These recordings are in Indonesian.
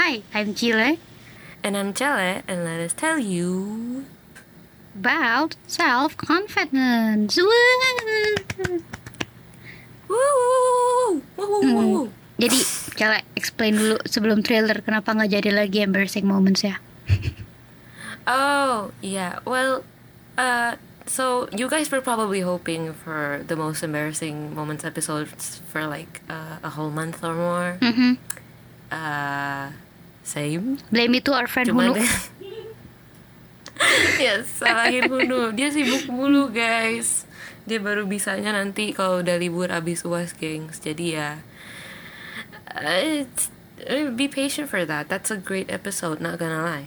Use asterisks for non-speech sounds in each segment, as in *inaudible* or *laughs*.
Hi, I'm Chile And I'm Jelle, and let us tell you. about! Woo! Woo! Woo! Jadi, Cale, explain dulu sebelum trailer kenapa nggak jadi lagi embarrassing moments ya? Oh, yeah. Well, uh, so you guys were probably hoping for the most embarrassing moments episodes for like uh, a whole month or more. Mhm. Uh, same. Blame it to our friend Cuman Hunu. *laughs* yes, salahin Hunu. Dia sibuk mulu, guys. Dia baru bisanya nanti kalau udah libur abis uas, gengs. Jadi ya, uh, uh, be patient for that. That's a great episode, not gonna lie.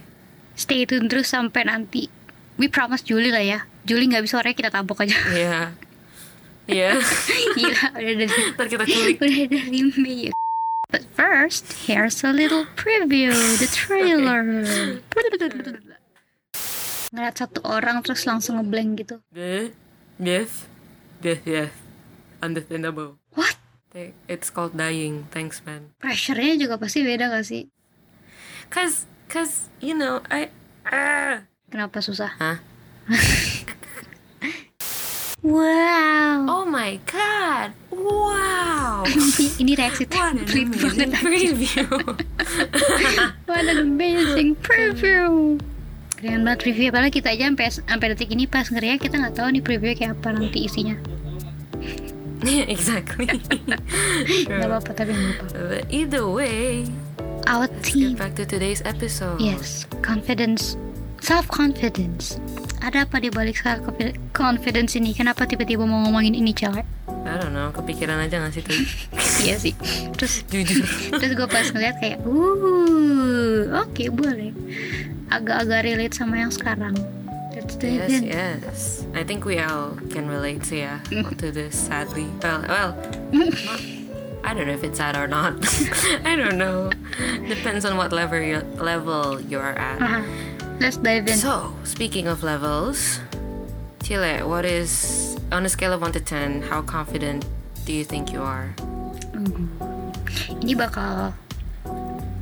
Stay tune terus sampai nanti. We promise Juli lah ya. Juli nggak bisa orangnya kita tabok aja. Iya. Iya. *laughs* Gila, udah dari Ntar kita kulik. udah dari Mei. But first, here's a little preview, the trailer. Ngeliat satu orang terus langsung ngeblank gitu. Yes. Yes, yes. Understandable. What? It's called dying. Thanks, man. Pressure-nya juga pasti beda gak sih? Cause, cause, you know, I, ah. Kenapa susah? Hah? *laughs* Wow. Oh my god! Wow! Ini reaksi What an template banget. amazing preview! *laughs* What an amazing preview. Keren banget preview apalagi kita aja sampai sampai detik ini pas ngeriak kita nggak tahu nih preview kayak apa nanti isinya. *laughs* exactly. *laughs* Gak apa-apa tapi gak apa. But either way, Our let's team. get back to today's episode. Yes, confidence, self confidence. Ada apa di balik self confidence ini? Kenapa tiba-tiba mau ngomongin ini cewek? I don't know, kepikiran aja gak sih tuh? iya sih. Terus Jujur. terus gue pas ngeliat kayak, uh, oke boleh. Agak-agak relate sama yang sekarang. Yes, yes. I think we all can relate to yeah to this sadly. Well, well, not, I don't know if it's sad or not. *laughs* I don't know. Depends on what level you level you're at. Uh-huh. Let's dive in. So, speaking of levels, Chile, what is on a scale of one to ten? How confident do you think you are? ini bakal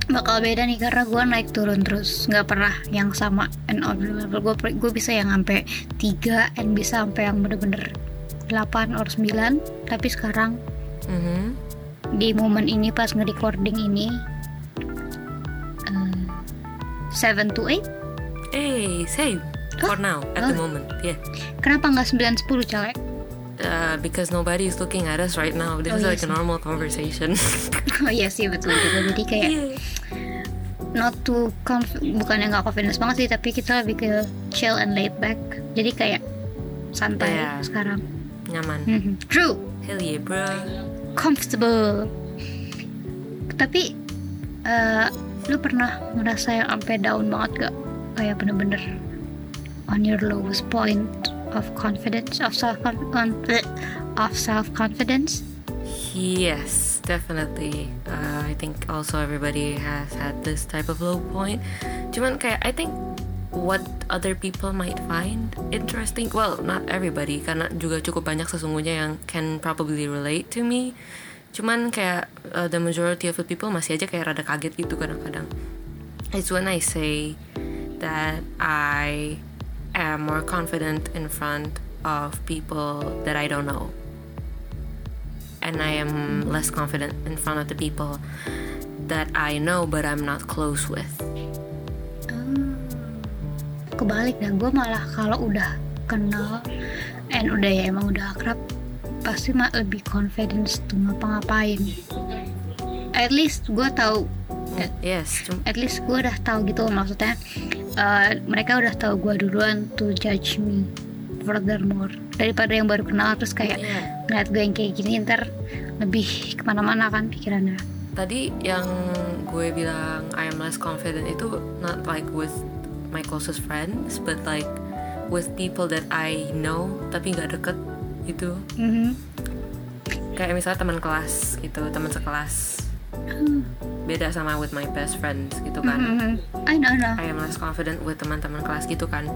bakal beda nih karena gue naik turun terus nggak pernah yang sama and on level gue gue bisa yang sampai 3 and bisa sampai yang bener-bener 8 or 9 tapi sekarang Mm-hmm. di momen ini pas nge-recording ini eh, 7 to 8 Hey, same for now at the Oh. moment. Yeah. kenapa nggak 9 10 cale Uh, because nobody is looking at us right now. This Oh, is iya like a normal conversation. *laughs* oh iya sih betul juga jadi kayak yeah. not too conf- bukan yang nggak confidence banget sih tapi kita lebih ke chill and laid back jadi kayak santai Iya. sekarang Nyaman. Mhm. true Hell yeah, bro. comfortable tapi eh, lu pernah ngerasa yang sampai down banget gak kayak bener-bener on your lowest point of confidence of self of self confidence Yes, definitely. Uh, I think also everybody has had this type of low point. Cuman kayak I think what other people might find interesting. Well, not everybody karena juga cukup banyak sesungguhnya yang can probably relate to me. Cuman kayak uh, the majority of the people masih aja kayak rada kaget gitu kadang-kadang. It's when I say that I am more confident in front of people that I don't know. And I am less confident in front of the people that I know but I'm not close with. kebalik dah gue malah kalau udah kenal and udah ya emang udah akrab pasti mah lebih confidence tuh ngapa-ngapain at least gue tahu. Yes, at least gue udah tahu gitu maksudnya eh, mereka udah tahu gue duluan to judge me furthermore daripada yang baru kenal terus kayak Iya. ngeliat gue yang kayak gini ntar lebih ke mana-mana kan pikirannya tadi yang gue bilang I am less confident itu not like with my closest friends but like with people that I know tapi nggak deket gitu. Mhm. Kayak misalnya teman kelas gitu, teman sekelas. Beda sama with my best friends gitu kan. Mhm. I know, know. I am less confident with teman-teman kelas gitu kan.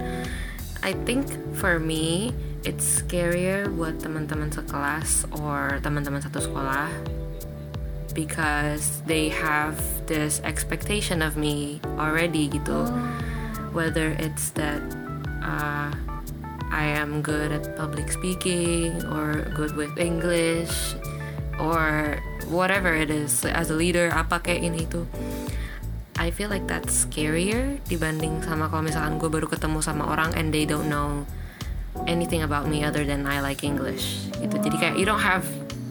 I think for me it's scarier buat teman-teman sekelas or teman-teman satu sekolah because they have this expectation of me already gitu. Whether it's that uh, I am good at public speaking or good with English or whatever it is as a leader apa kayak ini itu I feel like that's scarier dibanding sama kalau misalkan gue baru ketemu sama orang and they don't know anything about me other than I like English gitu. Jadi kayak you don't have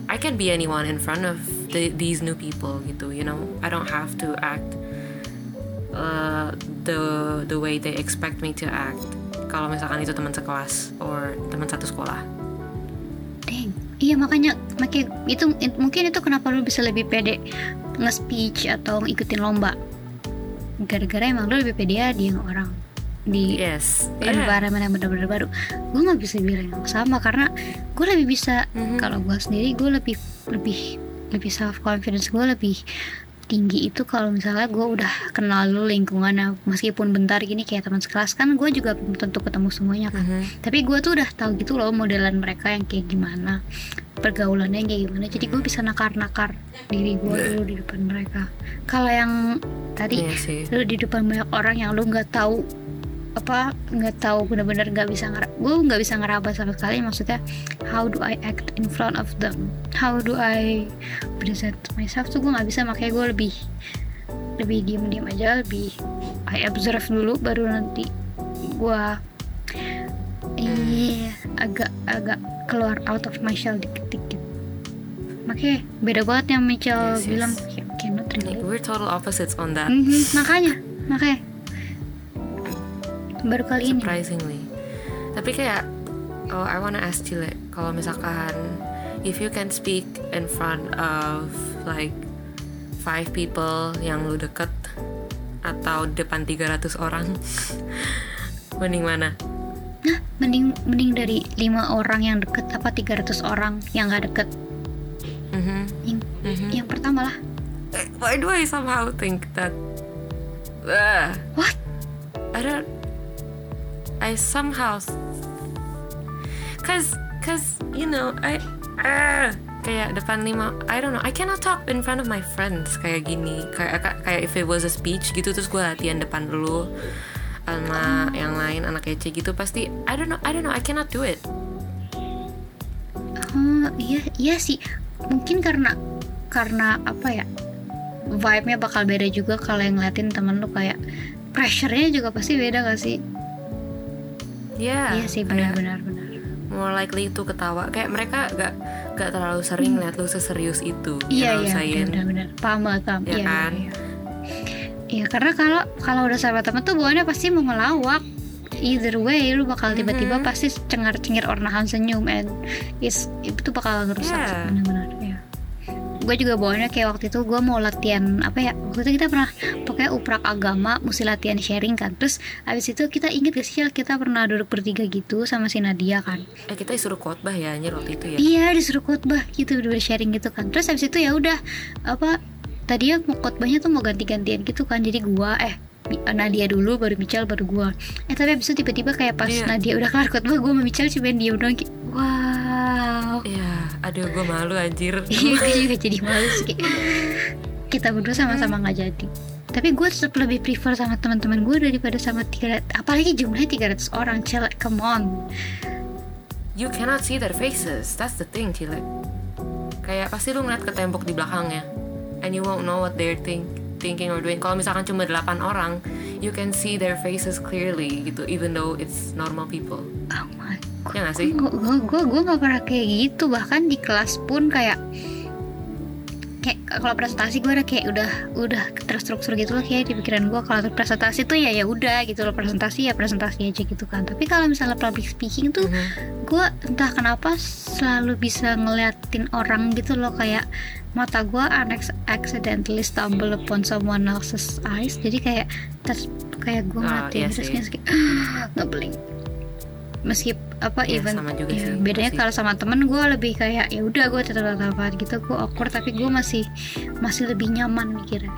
I can be anyone in front of the, these new people gitu you know? I don't have to act uh, the the way they expect me to act. Kalau misalkan itu teman sekelas or teman satu sekolah Dang. Iya makanya makanya itu it- mungkin itu kenapa lu bisa lebih pede nge-speech atau ngikutin lomba. Gara-gara emang lu lebih pede di yang orang di yes yeah. environment yang benar-benar baru. Gue nggak bisa bilang yang sama karena gue lebih bisa Mhm. kalau gue sendiri gue lebih lebih lebih self confidence gue lebih tinggi itu kalau misalnya gue udah kenal lu lingkungannya meskipun bentar gini kayak teman sekelas kan gue juga belum tentu ketemu semuanya kan. Mhm. tapi gue tuh udah tahu gitu loh modelan mereka yang kayak gimana pergaulannya yang kayak gimana. Jadi gue bisa nakar-nakar diri gue dulu di depan mereka. Kalau yang tadi Iya sih. lu di depan banyak orang yang lu nggak tahu apa nggak tahu benar-benar nggak bisa gue nggak bisa ngeraba sama sekali maksudnya how do I act in front of them? How do I present myself tuh gue nggak bisa makanya gue lebih lebih diem-diem aja lebih I observe dulu baru nanti gue iya agak agak keluar out of my shell dikit-dikit. Makanya beda banget yang Mitchell Yes, yes. bilang cannot relate we're total opposites on that. Mhm, makanya makanya baru kali ini surprisingly tapi kayak oh I wanna ask you like kalau misalkan if you can speak in front of like five people yang lu deket atau depan 300 orang *laughs* mending mana nah mending mending dari lima orang yang deket apa 300 orang yang gak deket Mhm, yang mhm. yang pertama lah Eh, why do I somehow think that Ugh. what I don't. I somehow. Cause, cause you know, I. ah kayak depan lima. I don't know. I cannot talk in front of my friends kayak gini. Kayak kayak if it was a speech gitu terus gue latihan depan dulu sama yang lain anak kece gitu pasti. I don't know. I don't know. I cannot do it. oh iya iya sih mungkin karena karena apa ya vibe-nya bakal beda juga kalau yang ngeliatin temen lu kayak pressure-nya juga pasti beda gak sih Yeah. iya sih kayak benar-benar benar More likely itu ketawa. Kayak mereka gak gak terlalu sering lihat lu seserius itu. iya I'm iya saying? benar-benar paham paham Ya iya kan? iya, iya. Iya, karena kalau kalau udah sama temen tuh bawaannya pasti mau ngelawak either way lu bakal tiba-tiba Mhm. pasti cengar-cengir or nahan senyum and is itu bakal ngerusak sih, Yeah. benar-benar ya gue juga bawaannya kayak waktu itu gue mau latihan apa ya waktu itu kita pernah pokoknya uprak agama mesti latihan sharing kan. Terus abis itu kita inget gak sih kita pernah duduk bertiga gitu sama si Nadia kan? Eh kita disuruh khotbah ya anjir waktu itu ya. Iya disuruh khotbah gitu bener sharing gitu kan. Terus habis itu ya udah apa tadi ya mau khotbahnya tuh mau ganti-gantian gitu kan. Jadi gua eh Nadia dulu baru Michal baru gua. Eh tapi habis itu tiba-tiba kayak pas Iya. Nadia udah kelar khotbah gua sama Michal cuma diem doang kayak Wow Iya, aduh gue malu anjir. *laughs* Iya gue juga jadi malu sih Kita berdua sama-sama nggak jadi tapi gue tetap lebih prefer sama teman-teman gue daripada sama tiga apalagi jumlahnya 300 orang cel come on You cannot see their faces. That's the thing, Cile. Kayak pasti lu ngeliat ke tembok di belakangnya. And you won't know what they're think, thinking or doing. Kalau misalkan cuma 8 orang, you can see their faces clearly gitu, even though it's normal people. oh my god Ya nggak sih? gue gue gue nggak pernah kayak gitu bahkan di kelas pun kayak kayak kalau presentasi gue udah kayak udah udah terstruktur gitu loh kayak di pikiran gue kalau presentasi tuh ya ya udah gitu loh presentasi ya presentasi aja gitu kan. Tapi kalau misalnya public speaking tuh Mhm. gue entah kenapa selalu bisa ngeliatin orang gitu loh kayak mata gue unex accidentally stumble upon someone else's eyes. Jadi kayak terus kayak gue Ah, ngeliatin iya terus kayak *gasps* ngeblink meski apa Iya, even sama juga ya, sih, bedanya kalau sama temen gue lebih kayak ya udah gue tetap apa gitu gue awkward tapi gue masih masih lebih nyaman mikirnya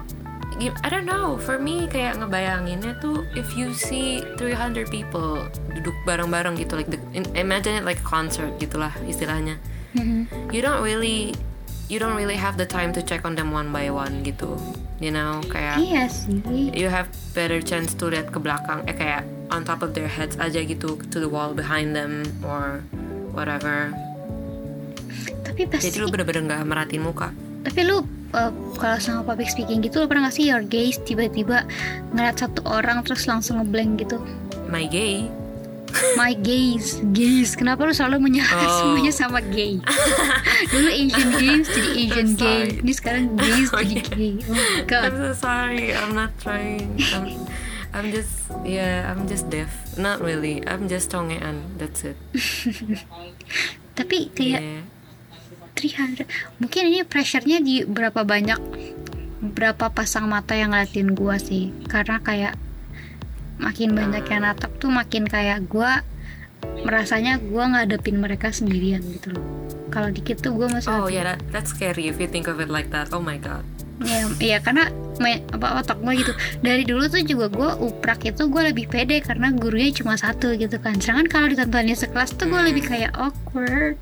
I don't know. For me kayak ngebayanginnya tuh if you see 300 people duduk bareng-bareng gitu like the, in- imagine it like a concert gitulah istilahnya. Mhm. You don't really you don't really have the time to check on them one by one gitu you know kayak iya sih you have better chance to lihat ke belakang eh kayak on top of their heads aja gitu to the wall behind them or whatever. Tapi pasti jadi lu bener-bener nggak merhatiin muka. Tapi lu uh, kalau sama public speaking gitu lu pernah gak sih your gaze tiba-tiba ngeliat satu orang terus langsung ngeblank gitu? My gay. My gaze. Gaze. Kenapa lu selalu menyerah Oh. semuanya sama gay? *laughs* Dulu Asian games jadi Asian I'm gay. ini sekarang gaze *laughs* Oh, jadi yeah. gay. Oh my I'm god so sorry. I'm not trying. I'm, I'm just yeah I'm just deaf. Not really. I'm just tongean that's it. *laughs* Tapi kayak yeah. 300 mungkin ini pressure-nya di berapa banyak berapa pasang mata yang ngeliatin gua sih. Karena kayak makin banyak yang natap tuh makin kayak gua merasanya gua ngadepin mereka sendirian gitu loh. Kalau dikit tuh gua masih oh yeah that, that's scary if you think of it like that. Oh my god. Ya iya karena me- apa otak gue gitu. Dari dulu tuh juga gue uprak itu gue lebih pede karena gurunya cuma satu gitu kan. Sedangkan kalau ditontonnya sekelas tuh gue Hmm. lebih kayak awkward.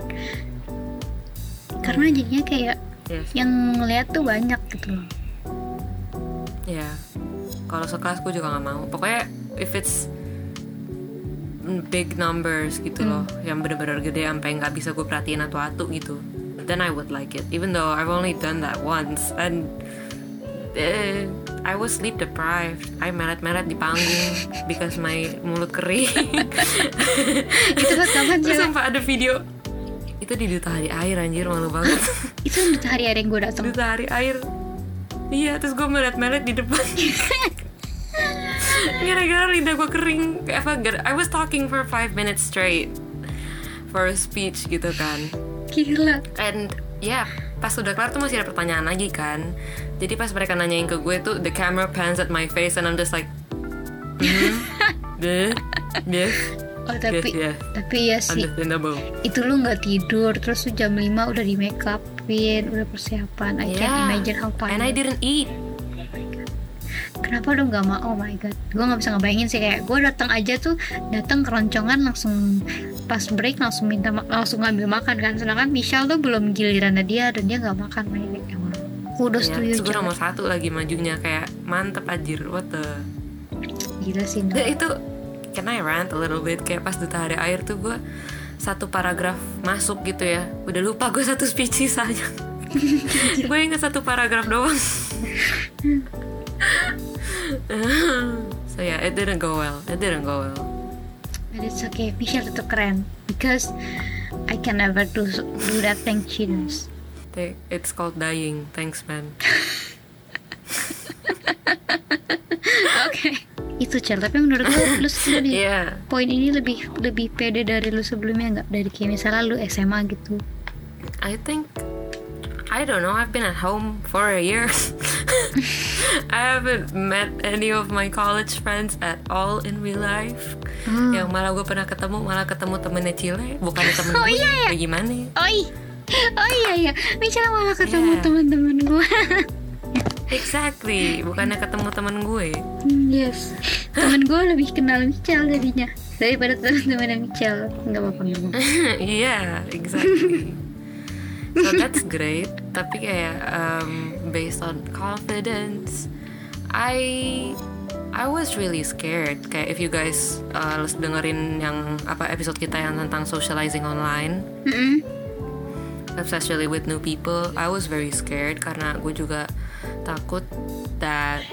Karena jadinya kayak yes yang ngeliat tuh banyak gitu. Loh ya kalau sekelas gue juga nggak mau. Pokoknya if it's big numbers gitu loh yang bener-bener gede sampai nggak bisa gue perhatiin atu-atu gitu then I would like it. Even though I've only done that once and eh, I was sleep deprived. I meret-meret di panggung *laughs* because my mulut kering. *laughs* Itu pas kapan terus sih sampai ada video. Itu di duta hari air anjir malu banget. *laughs* Itu udah hari-hari yang gue datang. Duta hari air. Iya terus gue meret-meret di depan. Gara-gara lidah gue kering. I was talking for five minutes straight for a speech gitu kan. Gila. And yeah pas udah kelar tuh masih ada pertanyaan lagi kan jadi pas mereka nanyain ke gue tuh the camera pans at my face and I'm just like hmm, *laughs* deh deh oh tapi yes, yes. tapi ya sih. Itu lu nggak tidur terus lu jam 5 udah di make upin udah persiapan. I can't Yeah. imagine how and I didn't eat. Kenapa lu nggak mau? Oh my god. Gue nggak bisa ngebayangin sih kayak gue datang aja tuh datang keroncongan langsung pas break langsung minta langsung ngambil makan kan. Sedangkan Michelle tuh belum gilirannya dia dan dia nggak makan kayak emang kudos ya, terus gue Jon. nomor satu lagi majunya kayak mantep anjir what the? Gila sih no. Dan itu can I rant a little bit? Kayak pas duta hari air tuh gue satu paragraf masuk gitu ya. Udah lupa gue satu speech sisanya *laughs* gue inget satu paragraf doang. So yeah it didn't go well. It didn't go well. But it's okay. Michelle tetap keren. Because I can never do do that thing she does it's called dying thanks man oke itu Cel tapi menurut lu lu lu di yeah poin ini lebih lebih pede dari lu sebelumnya nggak dari kayak misalnya lu SMA gitu I think I don't know. I've been at home for a year. *laughs* I haven't met any of my college friends at all in real life. Hmm. Yang malah gue pernah ketemu malah ketemu temennya Cile, bukan *laughs* temen Oh, gue. iya, iya. Ya gimana? Oi, oh iya iya, Michelle malah ketemu Yeah. teman-teman gue. Exactly, bukannya ketemu temen gue. Hmm, yes, teman gue lebih kenal Michelle jadinya daripada teman-teman Michelle. Nggak apa-apa apa-apa. *laughs* yeah, exactly. so that's great. Tapi kayak um, based on confidence, I I was really scared. Kayak if you guys uh, dengerin yang apa episode kita yang tentang socializing online, Mm-mm. Especially with new people, I was very scared karena gue juga takut that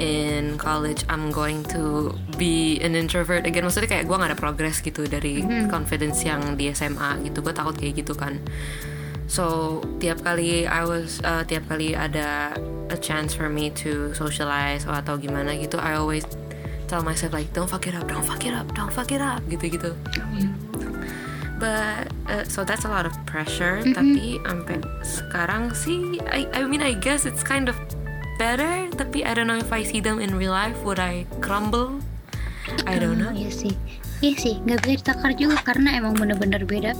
in college I'm going to be an introvert again. Maksudnya kayak gue gak ada progress gitu dari confidence yang di SMA gitu. Gue takut kayak gitu kan. So tiap kali I was uh, tiap kali ada a chance for me to socialize or atau gimana gitu, I always tell myself like don't fuck it up, don't fuck it up, don't fuck it up gitu gitu. But uh, so that's a lot of pressure. Tapi sampai sekarang sih, I I mean I guess it's kind of better. Tapi I don't know if I see them in real life, would I crumble? I don't know. Ah, Iya sih, iya sih, nggak bisa ditakar juga karena emang bener-bener beda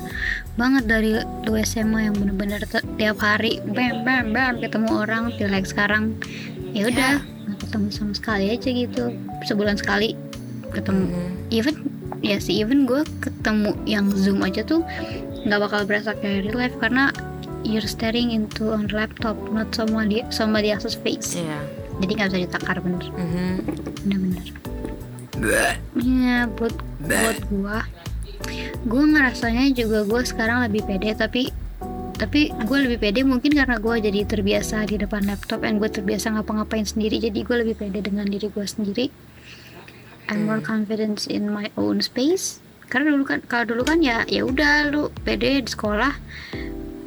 banget dari lu SMA yang bener-bener tiap hari bam bam bam ketemu orang, feel like sekarang ya udah nggak ketemu sama sekali aja gitu, sebulan sekali ketemu. Mhm. Even ya sih, even gue ketemu yang zoom aja tuh nggak bakal berasa kayak real life karena you're staring into on laptop not somebody somebody else's face. Iya. jadi nggak bisa ditakar bener. Mhm. bener-bener. Iya buat buat gua. Gua ngerasanya juga gua sekarang lebih pede tapi tapi gue lebih pede mungkin karena gue jadi terbiasa di depan laptop dan gue terbiasa ngapa-ngapain sendiri jadi gue lebih pede dengan diri gue sendiri I'm more confident in my own space. Karena dulu kan kalau dulu kan ya ya udah lu pede di sekolah.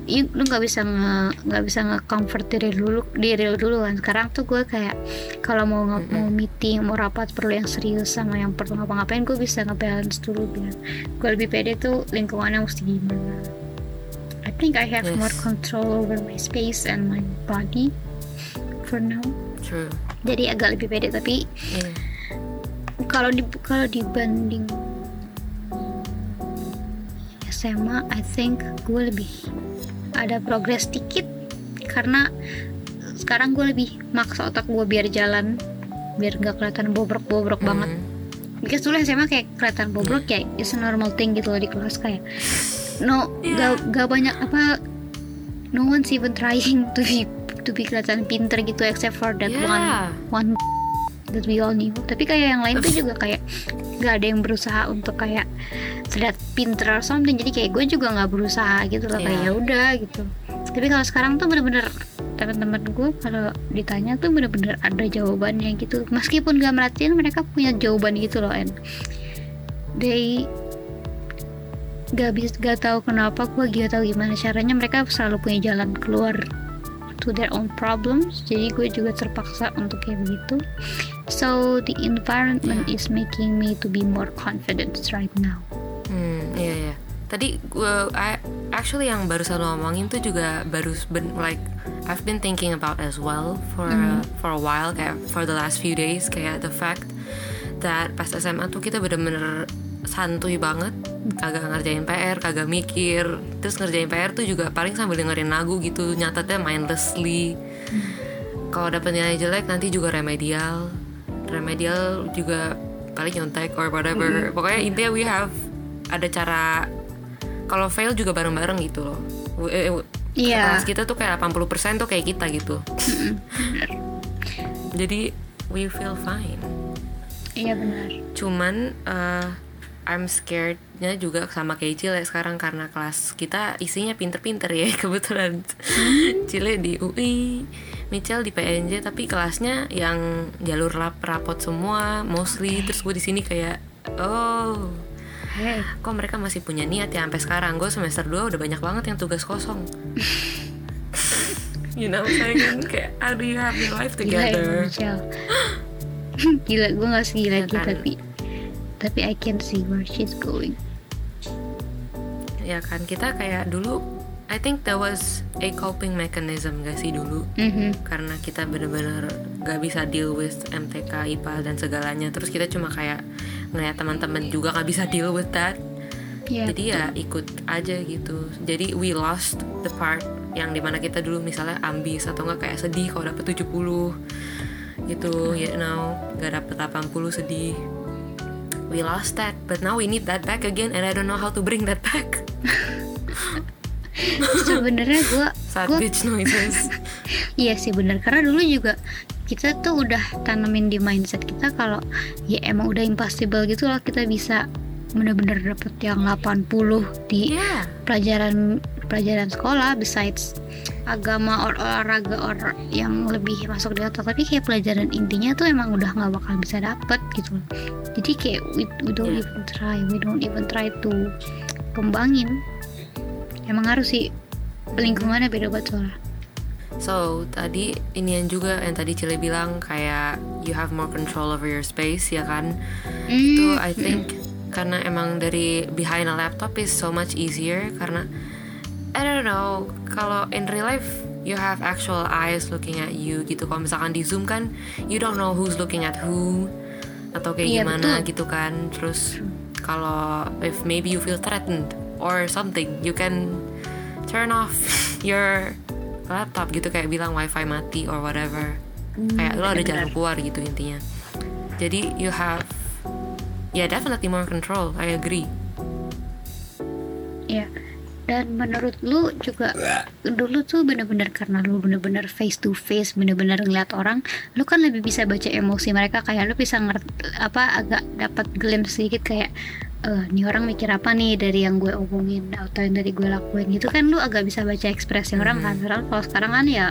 You, lu nggak bisa nggak bisa nge comfort diri dulu diri lu dulu kan sekarang tuh gue kayak kalau mau nge- mau meeting mau rapat perlu yang serius sama yang perlu ngapa-ngapain gue bisa nge-balance dulu biar gue lebih pede tuh lingkungannya mesti gimana. I think I have Yes. more control over my space and my body for now. True. jadi agak lebih pede tapi Iya. Kalau di kalau dibanding SMA I think gue lebih ada progres dikit karena sekarang gue lebih maksa otak gue biar jalan biar nggak kelihatan bobrok-bobrok banget Mhm. because dulu SMA kayak kelihatan bobrok ya it's a normal thing gitu loh di kelas kayak no Iya. gak, gak banyak apa no one's even trying to be to be kelihatan pinter gitu except for that one Yeah. one that we all knew tapi kayak yang lain tuh juga kayak gak ada yang berusaha untuk kayak terlihat pinter or something. Jadi kayak gue juga nggak berusaha gitu loh kayak Iya. ya udah gitu. Tapi kalau sekarang tuh bener-bener teman-teman gue kalau ditanya tuh bener-bener ada jawabannya gitu. Meskipun gak merhatiin mereka punya jawaban gitu loh and they gak bisa gak tahu kenapa gue gak tahu gimana caranya mereka selalu punya jalan keluar to their own problems. Jadi gue juga terpaksa untuk kayak begitu. So the environment is making me to be more confident right now. Hmm, iya iya. Tadi gue I- actually yang barusan lo ngomongin tuh juga baru ben, like I've been thinking about as well for for a while kayak for the last few days kayak the fact that pas SMA tuh kita bener-bener santuy banget kagak ngerjain PR kagak mikir. Terus ngerjain PR tuh juga paling sambil dengerin lagu gitu nyatetnya mindlessly. Kalau dapet nilai jelek nanti juga remedial. Remedial juga paling nyontek or whatever. Pokoknya intinya we have ada cara kalau fail juga bareng-bareng gitu loh. Eh, Iya. kelas kita tuh kayak 80% tuh kayak kita gitu. *laughs* Jadi we feel fine. Iya benar. Cuman eh, I'm scarednya juga sama kayak Cile sekarang karena kelas kita isinya pinter-pinter ya *laughs* kebetulan. Cile di UI Michel di PNJ tapi kelasnya yang jalur lap rapot semua mostly. Terus gue di sini kayak oh hey. kok mereka masih punya niat ya sampai sekarang? Gue semester 2 udah banyak banget yang tugas kosong. *laughs* You know saying kayak how do you have your life gila ya together? Michelle. *gasps* Gila gue gak segila Ya gitu kan? tapi tapi I can see where she's going. Ya kan kita kayak dulu I think there was a coping mechanism gak sih dulu? Mhm. karena kita bener-bener gak bisa deal with MTK IPA dan segalanya. Terus kita cuma kayak ngeliat teman-teman juga gak bisa deal with that. Iya, jadi ya ikut aja gitu. Jadi we lost the part yang di mana kita dulu misalnya ambis atau nggak kayak sedih kalau dapet 70 gitu you know gak dapet 80 sedih we lost that but now we need that back again and I don't know how to bring that back. *laughs* Sebenarnya gue saat gue bitch noises. *laughs* Iya sih bener. Karena dulu juga kita tuh udah tanamin di mindset kita kalau ya emang udah impossible gitu loh kita bisa bener-bener dapet yang 80 di yeah pelajaran pelajaran sekolah besides agama or olahraga or yang lebih masuk di otak. Tapi kayak pelajaran intinya tuh emang udah nggak bakal bisa dapet gitu. Jadi kayak we, we don't Yeah. even try we don't even try to kembangin. Emang harus sih. Lingkungannya beda banget soalnya. So tadi ini yang juga yang tadi Cile bilang kayak you have more control over your space ya kan? Itu Mm, I think karena emang dari behind a laptop is so much easier karena I don't know. Kalau in real life you have actual eyes looking at you gitu. Kalau misalkan di zoom kan you don't know who's looking at who atau kayak Iya, gimana betul. gitu kan. Terus kalau if maybe you feel threatened or something you can turn off *laughs* your laptop gitu. Kayak bilang wifi mati or whatever. Kayak lo ada jalan keluar gitu intinya. Jadi you have yeah definitely more control. I agree. Ya dan menurut lu juga dulu tuh bener-bener karena lu bener-bener face to face bener-bener ngeliat orang lu kan lebih bisa baca emosi mereka kayak lu bisa ngerti apa agak dapat glimpse sedikit kayak eh nih orang mikir apa nih dari yang gue omongin atau yang dari gue lakuin itu kan lu agak bisa baca ekspresi orang kan. Sekarang kalau sekarang kan ya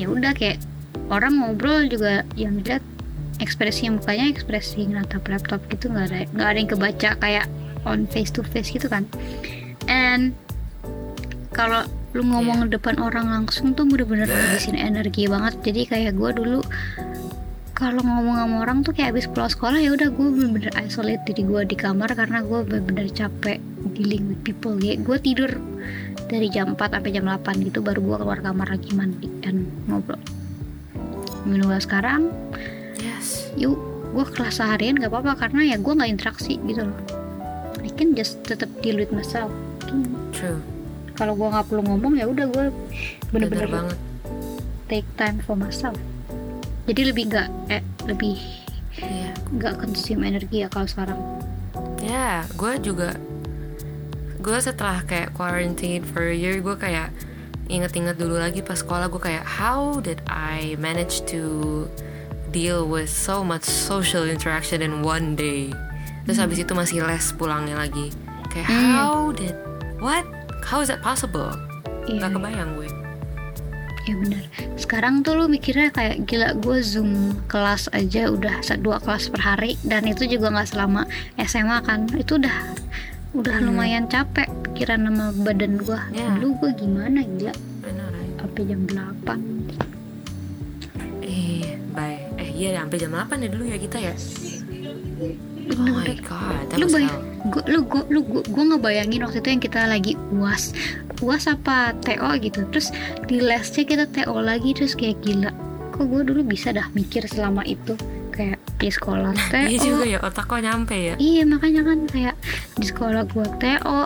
ya udah kayak orang ngobrol juga yang dilihat ekspresi mukanya ekspresi natap laptop gitu nggak ada nggak ada yang kebaca kayak on face to face gitu kan and kalau lu ngomong depan orang langsung tuh bener-bener ngabisin energi banget. Jadi kayak gue dulu kalau ngomong sama orang tuh kayak abis pulang sekolah ya udah gue bener-bener isolate diri gue di kamar karena gue bener-bener capek dealing with people. Ya gue tidur dari jam 4 sampai jam 8 gitu baru gue keluar kamar lagi mandi dan ngobrol. Minum sekarang? Yes. yuk gue kelas seharian gak apa-apa karena ya gue nggak interaksi gitu loh. I can just tetap deal with myself True. kalau gue nggak perlu ngomong ya udah gue Bener bener-bener banget. take time for myself jadi lebih nggak eh, lebih Iya. nggak consume energi ya kalau sekarang Ya, gue juga gue setelah kayak quarantine for a year gue kayak inget-inget dulu lagi pas sekolah gue kayak how did I manage to deal with so much social interaction in one day terus habis itu masih les pulangnya lagi kayak Hmm. how did what? How is that possible? Iya, Gak kebayang gue. Ya bener sekarang tuh lu mikirnya kayak gila gue zoom kelas aja udah dua kelas per hari dan itu juga nggak selama SMA kan. Itu udah udah Hmm. lumayan capek pikiran sama badan gue Ya. dulu gue gimana gila? Right? sampai jam 8 eh bye. Eh iya sampai jam 8 ya dulu ya kita ya oh bener my god that lu bayang gua, lu gua, lu gua, gua ngebayangin waktu itu yang kita lagi uas uas apa TO gitu. Terus di lesnya kita TO lagi terus kayak gila. Kok gue dulu bisa dah mikir selama itu? Kayak di sekolah TO iya juga ya otak kok nyampe ya? Iya makanya kan kayak di sekolah gua TO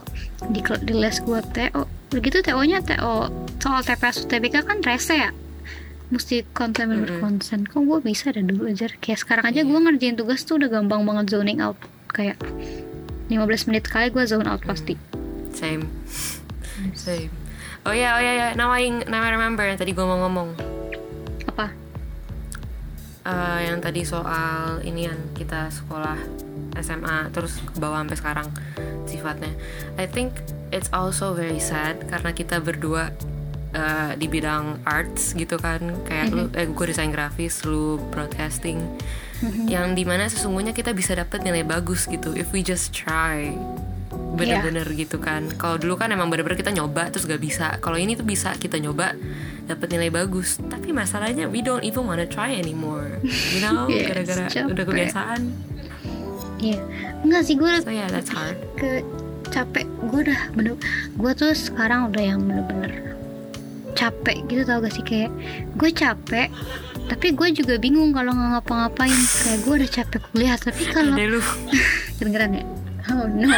di, di les gua TO begitu TO nya TO soal TPS UTBK kan rese ya mesti konten bener Mm-mm. konsen kok gue bisa ada dulu aja kayak sekarang aja gue ngerjain tugas tuh udah gampang banget zoning out kayak 15 menit kali gue zone out pasti Same. Same. Oh ya, oh ya, ya. Now I, now I remember yang tadi gue mau ngomong. apa Eh, yang tadi soal ini yang kita sekolah SMA terus ke bawah sampai sekarang sifatnya. I think it's also very sad karena kita berdua eh, di bidang arts gitu kan. Kayak lu eh gue desain grafis lu broadcasting. Yang di mana sesungguhnya kita bisa dapat nilai bagus gitu if we just try. Bener-bener gitu kan. Kalau dulu kan emang bener-bener kita nyoba terus gak bisa. Kalau ini tuh bisa kita nyoba dapat nilai bagus. Tapi masalahnya we don't even wanna try anymore. You know? *laughs* Yes, gara-gara udah kebiasaan. Iya. Enggak sih gue so yeah that's hard. ke capek. Gue udah bener gue tuh sekarang udah yang bener-bener capek gitu tau gak sih? Kayak gue capek tapi gue juga bingung kalau nggak ngapa-ngapain. Kayak gue udah capek kuliah tapi kalau *laughs* kedengeran ya? Oh no.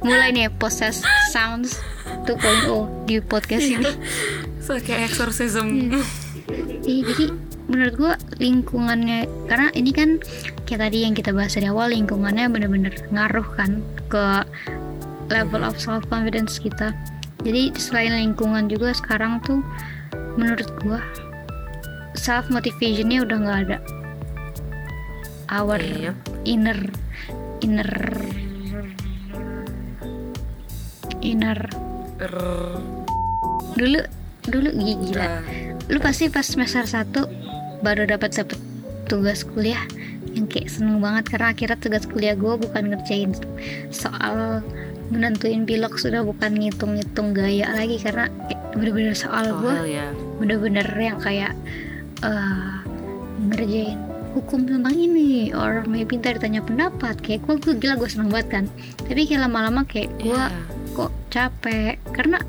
Mulai nih possess sounds 2.0 di podcast ini. So kayak exorcism. Iya, jadi menurut gue lingkungannya karena ini kan kayak tadi yang kita bahas dari awal lingkungannya bener-bener ngaruh kan ke level of self confidence kita jadi selain lingkungan juga sekarang tuh menurut gue self motivationnya udah nggak ada. Our Iya. inner inner inner. Dulu dulu gi- gila. Ah, lu pasti pas semester 1 baru dapat dapat tugas kuliah yang kayak seneng banget karena akhirnya tugas kuliah gue bukan ngerjain soal menentuin pilok sudah bukan ngitung-ngitung gaya lagi karena bener-bener soal oh gue yeah bener-bener yang kayak eh ngerjain hukum tentang ini or maybe ntar ditanya pendapat. Kayak gue gue gila gue seneng banget kan. Tapi kayak lama-lama kayak gue Yeah. kok capek karena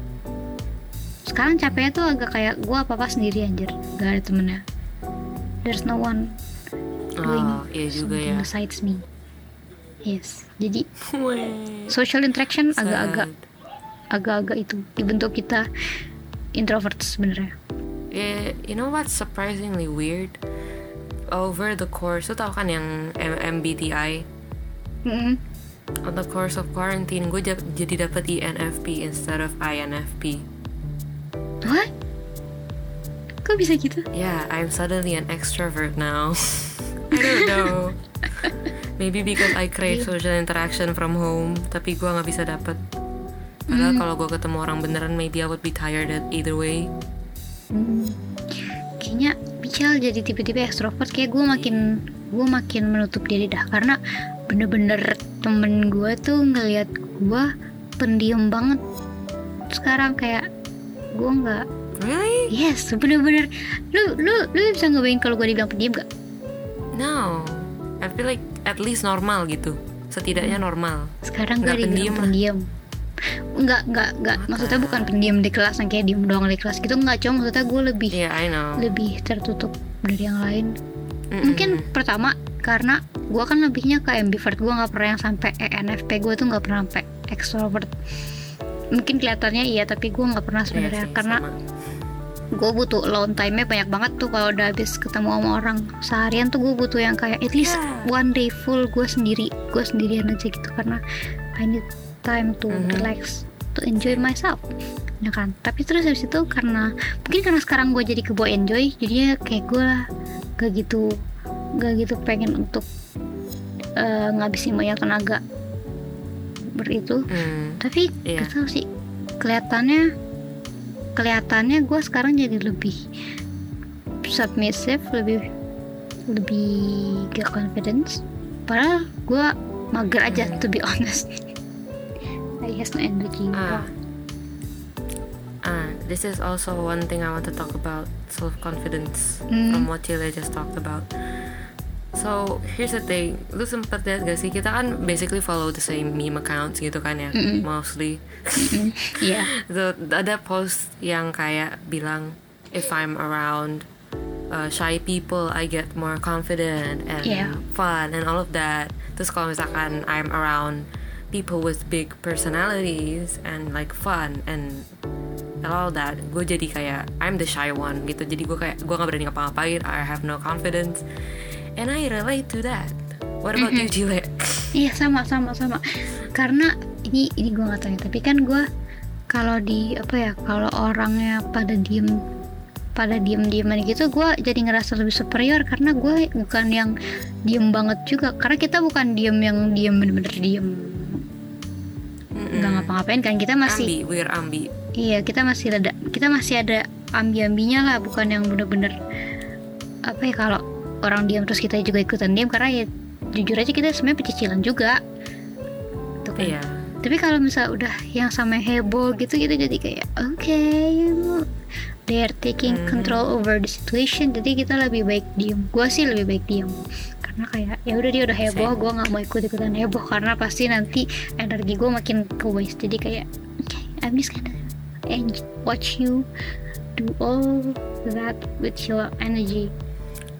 sekarang capeknya tuh agak kayak gue apa apa sendiri anjir. Gak ada temennya. There's no one doing oh iya juga ya. besides me yes jadi social interaction agak-agak agak-agak itu dibentuk kita introvert sebenarnya Yeah, you know what's surprisingly weird? Over the course, lo tau kan yang M- MBTI? Mm-mm. on the course of quarantine gue ja- jadi dapet ENFP instead of INFP. what kok bisa gitu Yeah, I'm suddenly an extrovert now. *laughs* I don't know. Maybe because I crave social interaction from home, tapi gue nggak bisa dapet. Padahal kalau gue ketemu orang beneran, maybe I would be tired at either way. Hmm. kayaknya Michelle jadi tipe-tipe ekstrovert kayak gue makin gue makin menutup diri dah karena bener-bener temen gue tuh ngelihat gue pendiam banget sekarang kayak gue nggak Really? yes bener-bener lu lu lu bisa ngebayangin kalau gue dibilang pendiam gak No. I feel like at least normal gitu. Setidaknya normal. sekarang Nggak pendiam pendiam Enggak, enggak, enggak. Maksudnya bukan pendiam di kelas yang kayak diem doang di kelas gitu. Enggak, cuma maksudnya gue lebih Yeah, I know. lebih tertutup dari yang lain. Mm-mm. Mungkin pertama karena gue kan lebihnya ke ambivert gue nggak pernah yang sampai ENFP gue tuh nggak pernah sampai extrovert mungkin kelihatannya iya tapi gue nggak pernah Iya sebenarnya sih, karena sama. Gue butuh alone time-nya banyak banget tuh kalau udah habis ketemu sama orang seharian tuh gue butuh yang kayak at least Yeah. one day full gue sendiri gue sendirian aja gitu karena I need time to Mhm. relax to enjoy myself ya kan tapi terus habis itu karena mungkin karena sekarang gue jadi kebo enjoy jadinya kayak gue gak gitu gak gitu pengen untuk eh, ngabisin banyak tenaga beritu Hmm. tapi Iya. gak tau sih kelihatannya kelihatannya gue sekarang jadi lebih submissive lebih lebih gak confidence padahal gue mager aja Hmm. to be honest *laughs* I has no energy Ah. Ah, this is also one thing I want to talk about self confidence Hmm. from what Chile just talked about. So here's the thing, lu sempet lihat gak sih kita kan basically follow the same meme accounts gitu kan ya, Mm-mm. mostly. Iya *laughs* So ada post yang kayak bilang if I'm around uh, shy people I get more confident and Yeah. fun and all of that. Terus kalau misalkan I'm around people with big personalities and like fun and and all that, gue jadi kayak I'm the shy one gitu. Jadi gue kayak gue nggak berani ngapa-ngapain. I have no confidence and I relate to that. What about you, Jile? Iya sama sama sama karena ini ini gue nggak tahu ya tapi kan gue kalau di apa ya kalau orangnya pada diem pada diem dieman gitu gue jadi ngerasa lebih superior karena gue bukan yang diem banget juga karena kita bukan diem yang diem bener-bener diem nggak ngapa-ngapain kan kita masih ambi, we're ambi. Iya, kita masih ada kita masih ada ambi-ambinya lah, bukan yang bener-bener apa ya kalau orang diam terus kita juga ikutan diam karena ya jujur aja kita sebenarnya pecicilan juga. Tuh kan. Iya. Tapi kalau misal udah yang sama heboh gitu kita jadi kayak oke, they are taking Hmm. control over the situation. Jadi kita lebih baik diem. Gua sih lebih baik diem karena kayak ya udah dia udah heboh, gue nggak mau ikut ikutan heboh karena pasti nanti energi gue makin ke waste. Jadi kayak okay, I'm just gonna and watch you do all that with your energy.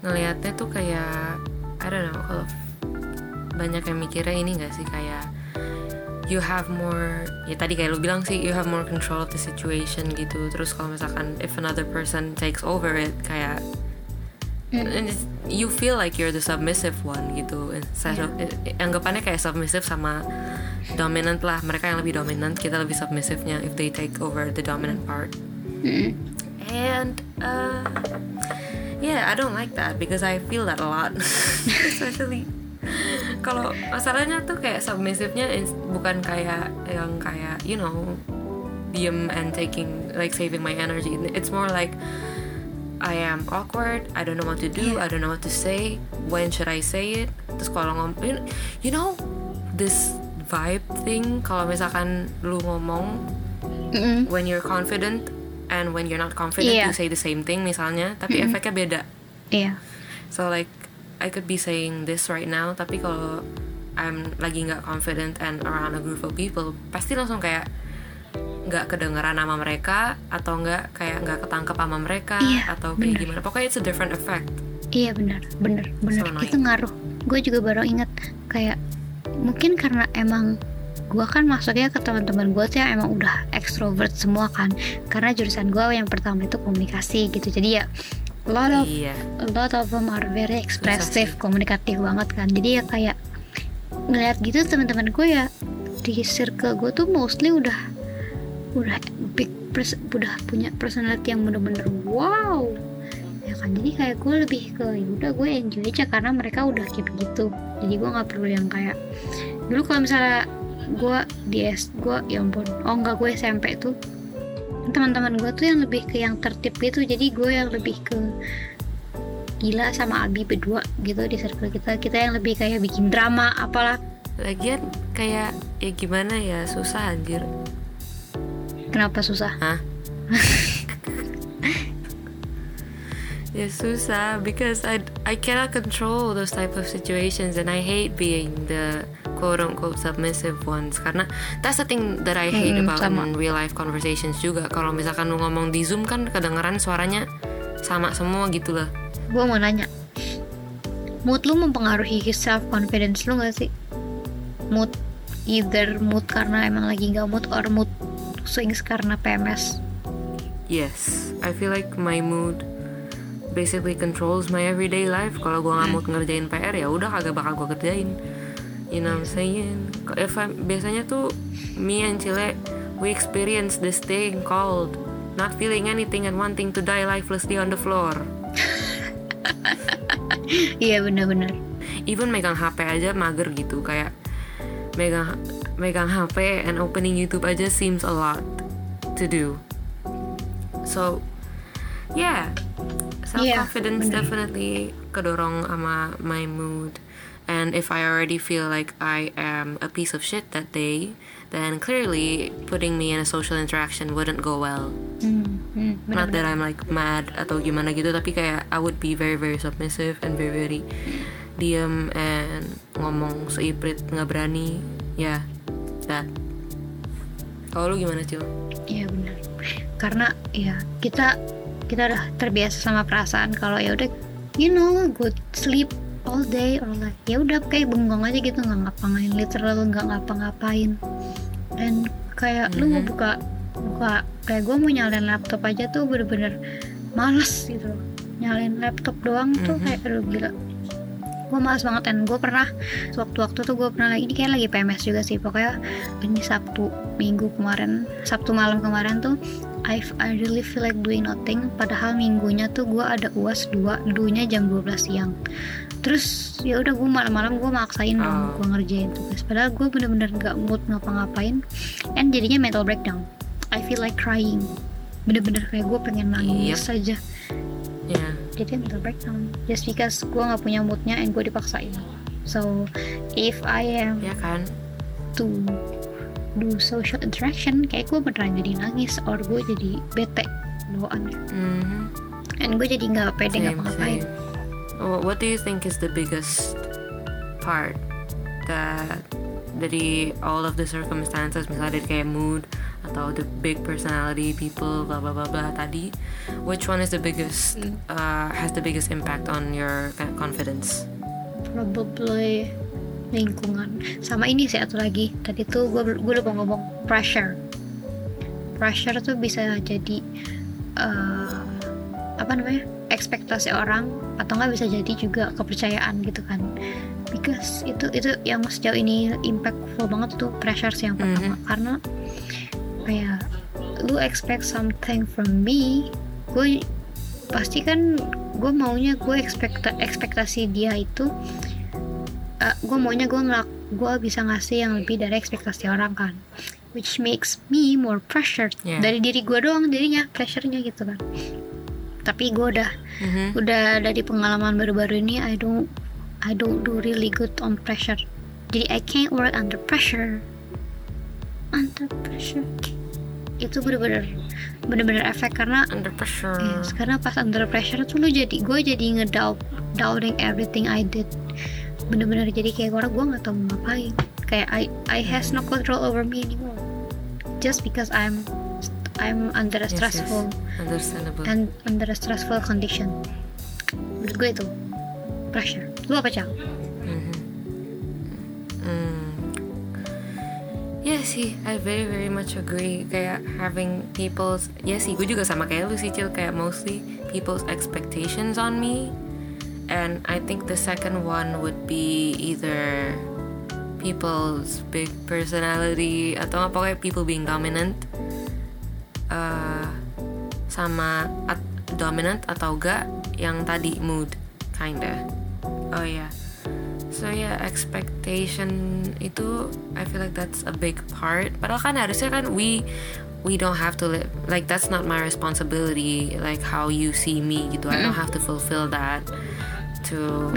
Ngelihatnya tuh kayak I don't know kalau banyak yang mikirnya ini gak sih? Kayak you have more ya tadi kayak lu bilang sih you have more control of the situation gitu. Terus kalau misalkan if another person takes over it kayak Mm. and you feel like you're the submissive one gitu. Instead of eh, anggapannya kayak submissive sama dominant lah. Mereka yang lebih dominant kita lebih submissive-nya if they take over the dominant part. Mm. And uh, yeah, I don't like that because I feel that a lot, *laughs* especially kalau masalahnya tuh kayak submissive-nya is- bukan kayak yang kayak you know diem and taking like saving my energy. It's more like I am awkward. I don't know what to do. Yeah. I don't know what to say. When should I say it? Terus kalau ngomong, you know, this vibe thing. Kalau misalkan lu ngomong Mm-mm. when you're confident and when you're not confident Iya. you say the same thing misalnya tapi efeknya beda Iya. so like I could be saying this right now tapi kalau I'm lagi nggak confident and around a group of people pasti langsung kayak nggak kedengeran sama mereka atau nggak kayak nggak ketangkep sama mereka Iya, atau kayak bener. gimana pokoknya it's a different effect Iya benar, benar, benar. So annoying. itu ngaruh. Gue juga baru ingat kayak mungkin karena emang gue kan masuknya ke teman-teman gue tuh yang emang udah extrovert semua kan. Karena jurusan gue yang pertama itu komunikasi gitu. Jadi ya lot of iya lot of them are very expressive, komunikatif banget kan. Jadi ya kayak ngeliat gitu teman-teman gue ya di circle gue tuh mostly udah udah big pers udah punya personality yang bener-bener wow ya kan jadi kayak gue lebih ke ya udah gue enjoy aja karena mereka udah kayak begitu jadi gue nggak perlu yang kayak dulu kalau misalnya gue di S gue ya ampun oh enggak gue SMP tuh. Teman-teman gue tuh yang lebih ke yang tertib gitu. Jadi gue yang lebih ke gila sama Abi berdua gitu di circle kita. Kita yang lebih kayak bikin drama apalah. Lagian kayak ya gimana ya susah anjir. kenapa susah? Hah? *laughs* ya susah because I I cannot control those type of situations and I hate being the quote unquote submissive ones. Karena that's the thing that I hate Hmm, about sama. in real life conversations juga. Kalau misalkan lu ngomong di zoom kan kedengeran suaranya sama semua gitu lah gue mau nanya. Mood lu mempengaruhi self confidence lu gak sih? Mood either mood karena emang lagi nggak mood or mood swings karena PMS yes I feel like my mood basically controls my everyday life. Kalau gua nggak mood ngerjain PR ya udah kagak bakal gua kerjain you know what I'm saying? If I, biasanya tuh me and Cile we experience this thing called not feeling anything and wanting to die lifelessly on the floor. *laughs* Iya bener-bener even megang HP aja mager gitu kayak megang megang HP and opening YouTube aja seems a lot to do. So yeah. Self confidence bener. definitely kedorong sama my mood and if I already feel like I am a piece of shit that day then clearly putting me in a social interaction wouldn't go well. Hmm, hmm, not that I'm like mad atau gimana gitu tapi kayak I would be very very submissive and very very diem and ngomong seiprit nggak berani. Ya that. Kalau lu gimana cil? Iya bener karena ya kita kita udah terbiasa sama perasaan kalau ya udah you know good sleep all day or like ya udah kayak bengong aja gitu nggak ngapain literal nggak ngapa-ngapain dan kayak lu mau Mhm. buka buka kayak gue mau nyalain laptop aja tuh bener-bener males gitu nyalain laptop doang tuh Mhm. kayak aduh gila gue males banget dan gue pernah waktu-waktu tuh gue pernah lagi ini kayak lagi PMS juga sih pokoknya ini Sabtu minggu kemarin Sabtu malam kemarin tuh I, I really feel like doing nothing padahal minggunya tuh gue ada uas dua dunya jam 12 siang terus ya udah gue malam-malam gue maksain dong Oh. gue ngerjain tugas. Padahal gue bener-bener gak mood ngapa-ngapain and jadinya mental breakdown. I feel like crying. Bener-bener kayak gue pengen nangis aja. Ya jadi mental breakdown. Just because gue nggak punya moodnya and gue dipaksain. So if I am ya kan? to do social interaction kayak gue beneran jadi nangis or gue jadi bete bawaannya Mhm. and gue jadi nggak pede ngapa-ngapain What do you think is the biggest part that dari all of the circumstances misalnya dari kayak mood atau the big personality people blah blah blah blah tadi which one is the biggest uh, has the biggest impact on your confidence? Probably lingkungan. Sama ini sih satu lagi. Tadi tuh gue gue lupa ngomong pressure. Pressure tuh bisa jadi eh, apa namanya ekspektasi orang atau nggak bisa jadi juga kepercayaan gitu kan. Because itu itu yang sejauh ini impactful banget tuh pressure sih yang pertama. Karena kayak lu expect something from me gue pasti kan gue maunya gue expect ekspektasi dia itu gue maunya gue ngelak gue bisa ngasih yang lebih dari ekspektasi orang kan. Which makes me more pressured Yeah. dari diri gue doang jadinya pressure-nya gitu kan tapi gue udah Mhm. udah dari pengalaman baru-baru ini I don't I don't do really good on pressure. Jadi I can't work under pressure. Under pressure. Itu bener-bener bener-bener efek karena under pressure. Yes, karena pas under pressure tuh lu jadi gue jadi ngedoubt doubting everything I did. Bener-bener jadi kayak orang gue nggak tahu mau ngapain. Kayak I I has no control over me anymore. Just because I'm I'm under a Yes, yes. stressful understandable and under a stressful condition menurut gue itu pressure lu apa cang. Hmm. Ya sih, I very very much agree. Kayak having people's, ya sih, gue juga sama kayak lu sih, Cil. Kayak mostly people's expectations on me. And I think the second one would be either people's big personality atau apa kayak people being dominant uh, sama at, dominant atau enggak yang tadi mood kinda. Oh ya yeah. so yeah expectation itu I feel like that's a big part. Padahal kan harusnya kan we we don't have to live like that's not my responsibility like how you see me gitu. I don't have to fulfill that to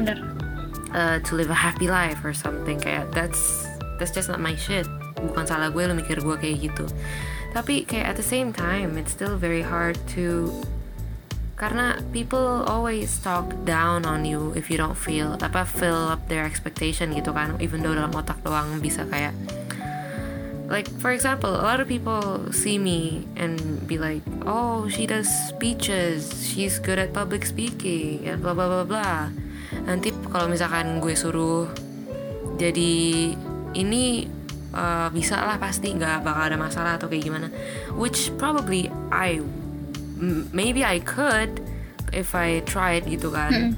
uh, to live a happy life or something. Kayak that's that's just not my shit. Bukan salah gue lo mikir gue kayak gitu tapi kayak at the same time it's still very hard to karena people always talk down on you if you don't feel apa fill up their expectation gitu kan even though dalam otak doang bisa kayak like for example a lot of people see me and be like oh she does speeches. She's good at public speaking and blah blah blah blah. Nanti kalau misalkan gue suruh jadi ini uh, bisa lah pasti nggak bakal ada masalah atau kayak gimana. Which probably I maybe I could if I tried gitu kan.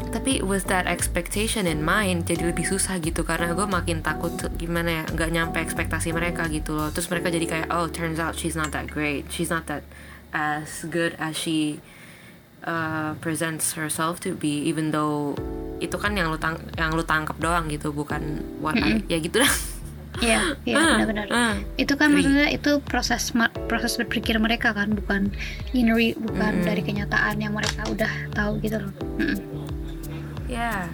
Tapi with that expectation in mind jadi lebih susah gitu. Karena gue makin takut gimana ya nggak nyampe ekspektasi mereka gitu loh. Terus mereka jadi kayak oh turns out she's not that great. She's not that as good as she uh, presents herself to be even though itu kan yang lu tang yang lu tangkap doang gitu bukan what I- ya gitu dah Iya, iya Ah, benar-benar. ah. Itu kan maksudnya itu proses proses berpikir mereka kan, bukan inner bukan Mm-mm. dari kenyataan yang mereka udah tahu gitu loh. Mm-mm. Yeah.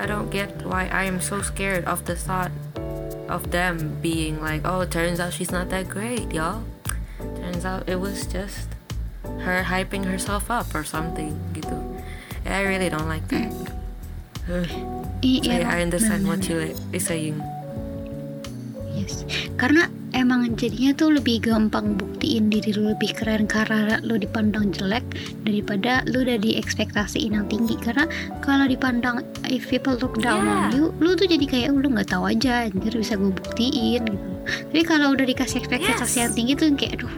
I don't get why I am so scared of the thought of them being like, oh, turns out she's not that great, y'all. Turns out it was just her hyping herself up or something, gitu. I really don't like that. Ugh. I- So yeah, I understand what you is saying. Yes. Karena emang jadinya tuh lebih gampang buktiin diri lu lebih keren karena lu dipandang jelek daripada lu udah diekspektasiin yang tinggi karena kalau dipandang if people look down on Yeah. you lu tuh jadi kayak "Oh, lu nggak tahu aja anjir bisa gue buktiin gitu tapi kalau udah dikasih ekspektasi Yes. yang tinggi tuh kayak aduh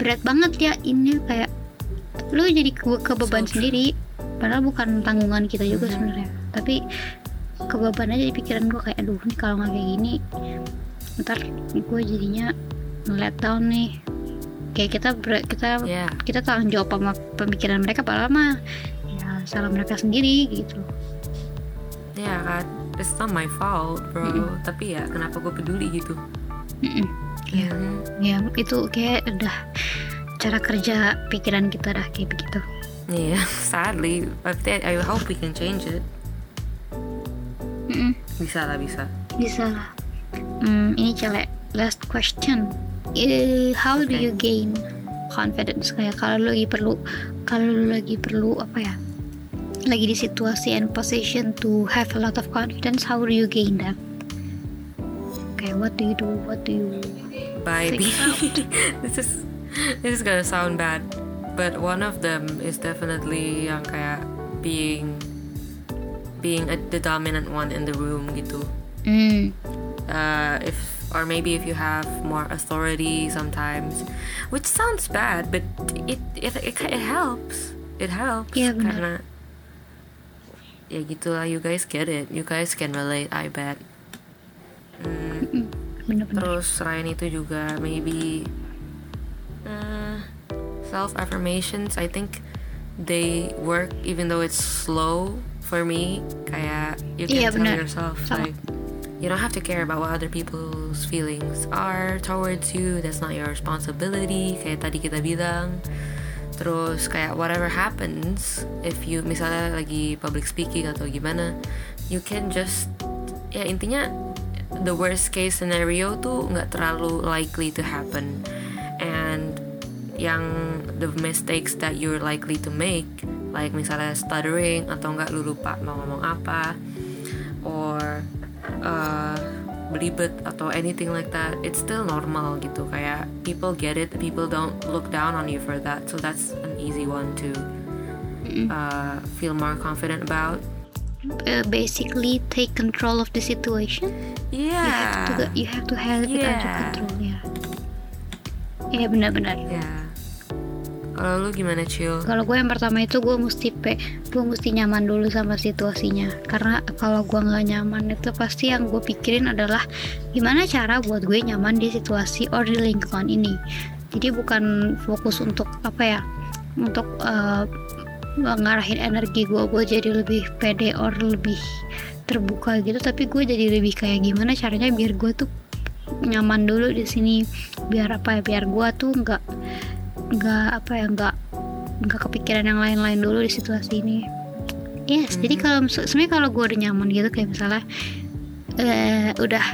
berat banget ya ini kayak lu jadi ke, ke beban So sendiri padahal bukan tanggungan kita juga sebenarnya tapi kebeban aja di pikiran gue kayak aduh nih kalau nggak kayak gini ntar gue jadinya let down nih kayak kita ber- kita Yeah. kita tanggung jawab sama pemikiran mereka padahal mah ya salah mereka sendiri gitu Yeah, kan. It's not my fault, bro. Mm-mm. Tapi ya, kenapa gue peduli gitu? Mm-mm. ya Mhm. ya itu kayak udah cara kerja pikiran kita dah kayak begitu Yeah, *laughs* sadly, I, think- I hope we can change it. Mm-mm. Bisa lah, bisa. bisa lah Hmm, ini cele last question. Eh, how do Okay. you gain confidence? Kayak kalau lu lagi perlu kalau lu lagi perlu apa ya? Lagi di situasi and position to have a lot of confidence how do you gain that? Kayak what do you do? What do you. Figure *laughs* this is this is gonna sound bad, but one of them is definitely yang kayak being being a, the dominant one in the room gitu. hmm Uh, if or maybe if you have more authority sometimes, which sounds bad, but it it it, it helps. It helps yeah, karena ya gitulah you guys get it. You guys can relate, I bet. Hmm. bener-bener Terus selain itu juga maybe uh, self affirmations I think they work even though it's slow for me kayak you can Iya, tell benar. yourself Sama. like you don't have to care about what other people's feelings are towards you. That's not your responsibility. Kayak tadi kita bilang. Terus kayak whatever happens if you misalnya lagi public speaking atau gimana you can just ya intinya the worst case scenario tuh nggak terlalu likely to happen. And yang the mistakes that you're likely to make like misalnya stuttering atau nggak lu lupa mau ngomong apa or uh, belibet atau anything like that it's still normal gitu. Kayak people get it people don't look down on you for that. So that's an easy one to uh, feel more confident about. Uh, basically take control of the situation. You have yeah. to you have to have it under Yeah. control ya ya benar-benar. Ya Kalau lu gimana Cil? Kalau gue yang pertama itu gue mesti pe, gue mesti nyaman dulu sama situasinya. Karena kalau gue nggak nyaman itu pasti yang gue pikirin adalah gimana cara buat gue nyaman di situasi or di lingkungan ini. Jadi bukan fokus untuk apa ya, untuk uh, ngarahin energi gue gue jadi lebih pede or lebih terbuka gitu. Tapi gue jadi lebih kayak gimana caranya biar gue tuh nyaman dulu di sini biar apa ya biar gue tuh nggak nggak apa ya nggak nggak kepikiran yang lain-lain dulu di situasi ini yes jadi Mhm. kalau sebenarnya kalau gue udah nyaman gitu kayak misalnya eh udah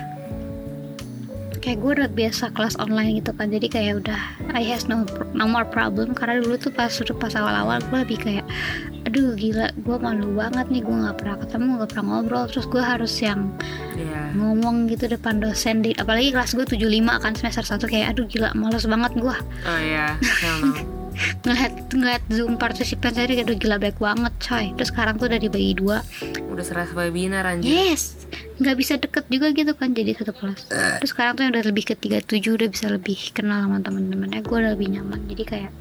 kayak gue udah biasa kelas online gitu kan jadi kayak udah I has no no more problem. Karena dulu tuh pas udah pas awal-awal gue lebih kayak aduh gila gue malu banget nih gue nggak pernah ketemu nggak pernah ngobrol. Terus gue harus yang Iya. ngomong gitu depan dosen di apalagi kelas gue 75 kan semester 1 kayak aduh gila males banget gue Oh iya, *laughs* hell no. ngeliat zoom partisipan saya udah gila baik banget coy. Terus sekarang tuh udah dibagi dua. Udah serasa webinar anjir. yes. Nggak bisa deket juga gitu kan jadi satu kelas. Terus sekarang tuh yang udah lebih ke 37 udah bisa lebih kenal sama teman-temannya gue udah lebih nyaman jadi kayak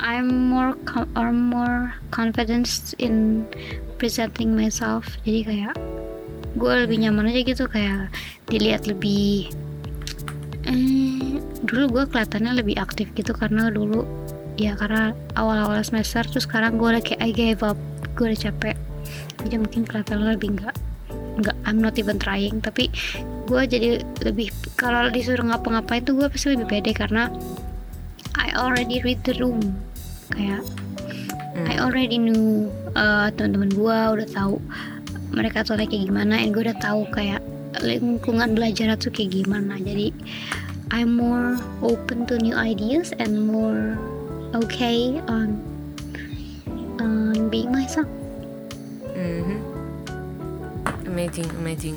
I'm more com- or more confidence in presenting myself. Jadi kayak gue lebih nyaman aja gitu kayak dilihat lebih dulu gue kelihatannya lebih aktif gitu karena dulu ya karena awal-awal semester terus sekarang gue udah kayak I gave up gue udah capek. Jadi mungkin kelihatan lebih enggak enggak I'm not even trying. Tapi gue jadi lebih kalau disuruh ngapa-ngapain tuh gue pasti lebih pede karena I already read the room. Kayak I Hmm. already knew uh, teman-teman gue udah tahu mereka tuh kayak gimana and gue udah tahu kayak lingkungan belajar tuh kayak gimana. Jadi I'm more open to new ideas and more okay on on being myself Mm-hmm. Amazing, amazing.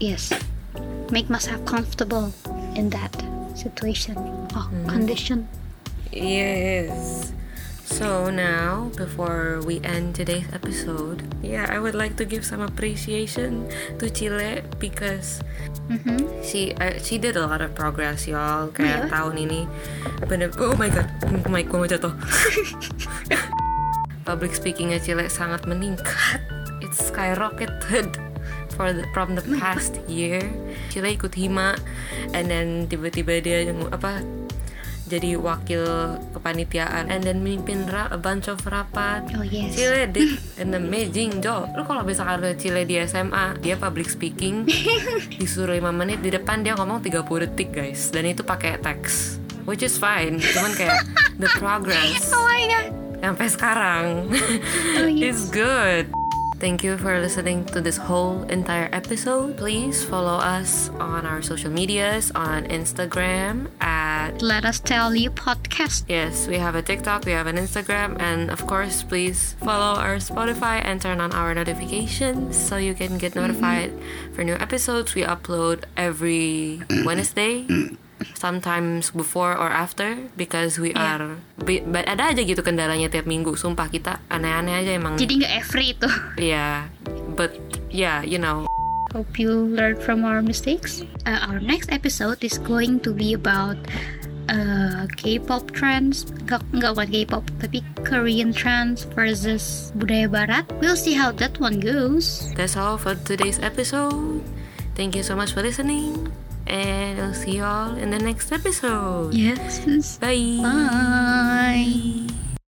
yes make myself comfortable in that situation or Mhm. condition Yes. So now, before we end today's episode, yeah, I would like to give some appreciation to Chile because Mhm. she uh, she did a lot of progress, y'all. Kayak Iya. tahun ini, bener. Oh my god, mic gue mau jatuh. *laughs* Public speakingnya Chile sangat meningkat. It's skyrocketed for the, from the past year. Chile ikut hima, and then tiba-tiba dia yang- apa jadi wakil kepanitiaan. And then mimpin ra- a bunch of rapat. Oh yes. Chile did an amazing job. Lu kalau misalkan lihat Chile di SMA Dia public speaking. *laughs* Disuruh 5 menit Di depan dia ngomong 30 detik guys. Dan itu pakai teks. Which is fine. Cuman kayak The progress. *laughs* Oh my god. Sampai sekarang. Oh, yes. It's good Thank you for listening to this whole entire episode. Please follow us on our social medias on Instagram at let us tell you podcast Yes, we have a TikTok, we have an Instagram, and of course, please follow our Spotify and turn on our notifications so you can get mm-hmm. notified for new episodes. We upload every *clears throat* Wednesday, sometimes before or after, because we Yeah. are. But ada aja gitu kendalanya tiap minggu. Sumpah kita aneh-aneh aja emang. jadi nggak every itu *laughs* Yeah, but yeah, you know. Hope you learned from our mistakes. Uh, our next episode is going to be about uh, K-pop trends. Nggak, nggak bukan K-pop, tapi Korean trends versus budaya Barat. We'll see how that one goes. That's all for today's episode. Thank you so much for listening, and I'll see you all in the next episode. Yes. Bye. Bye.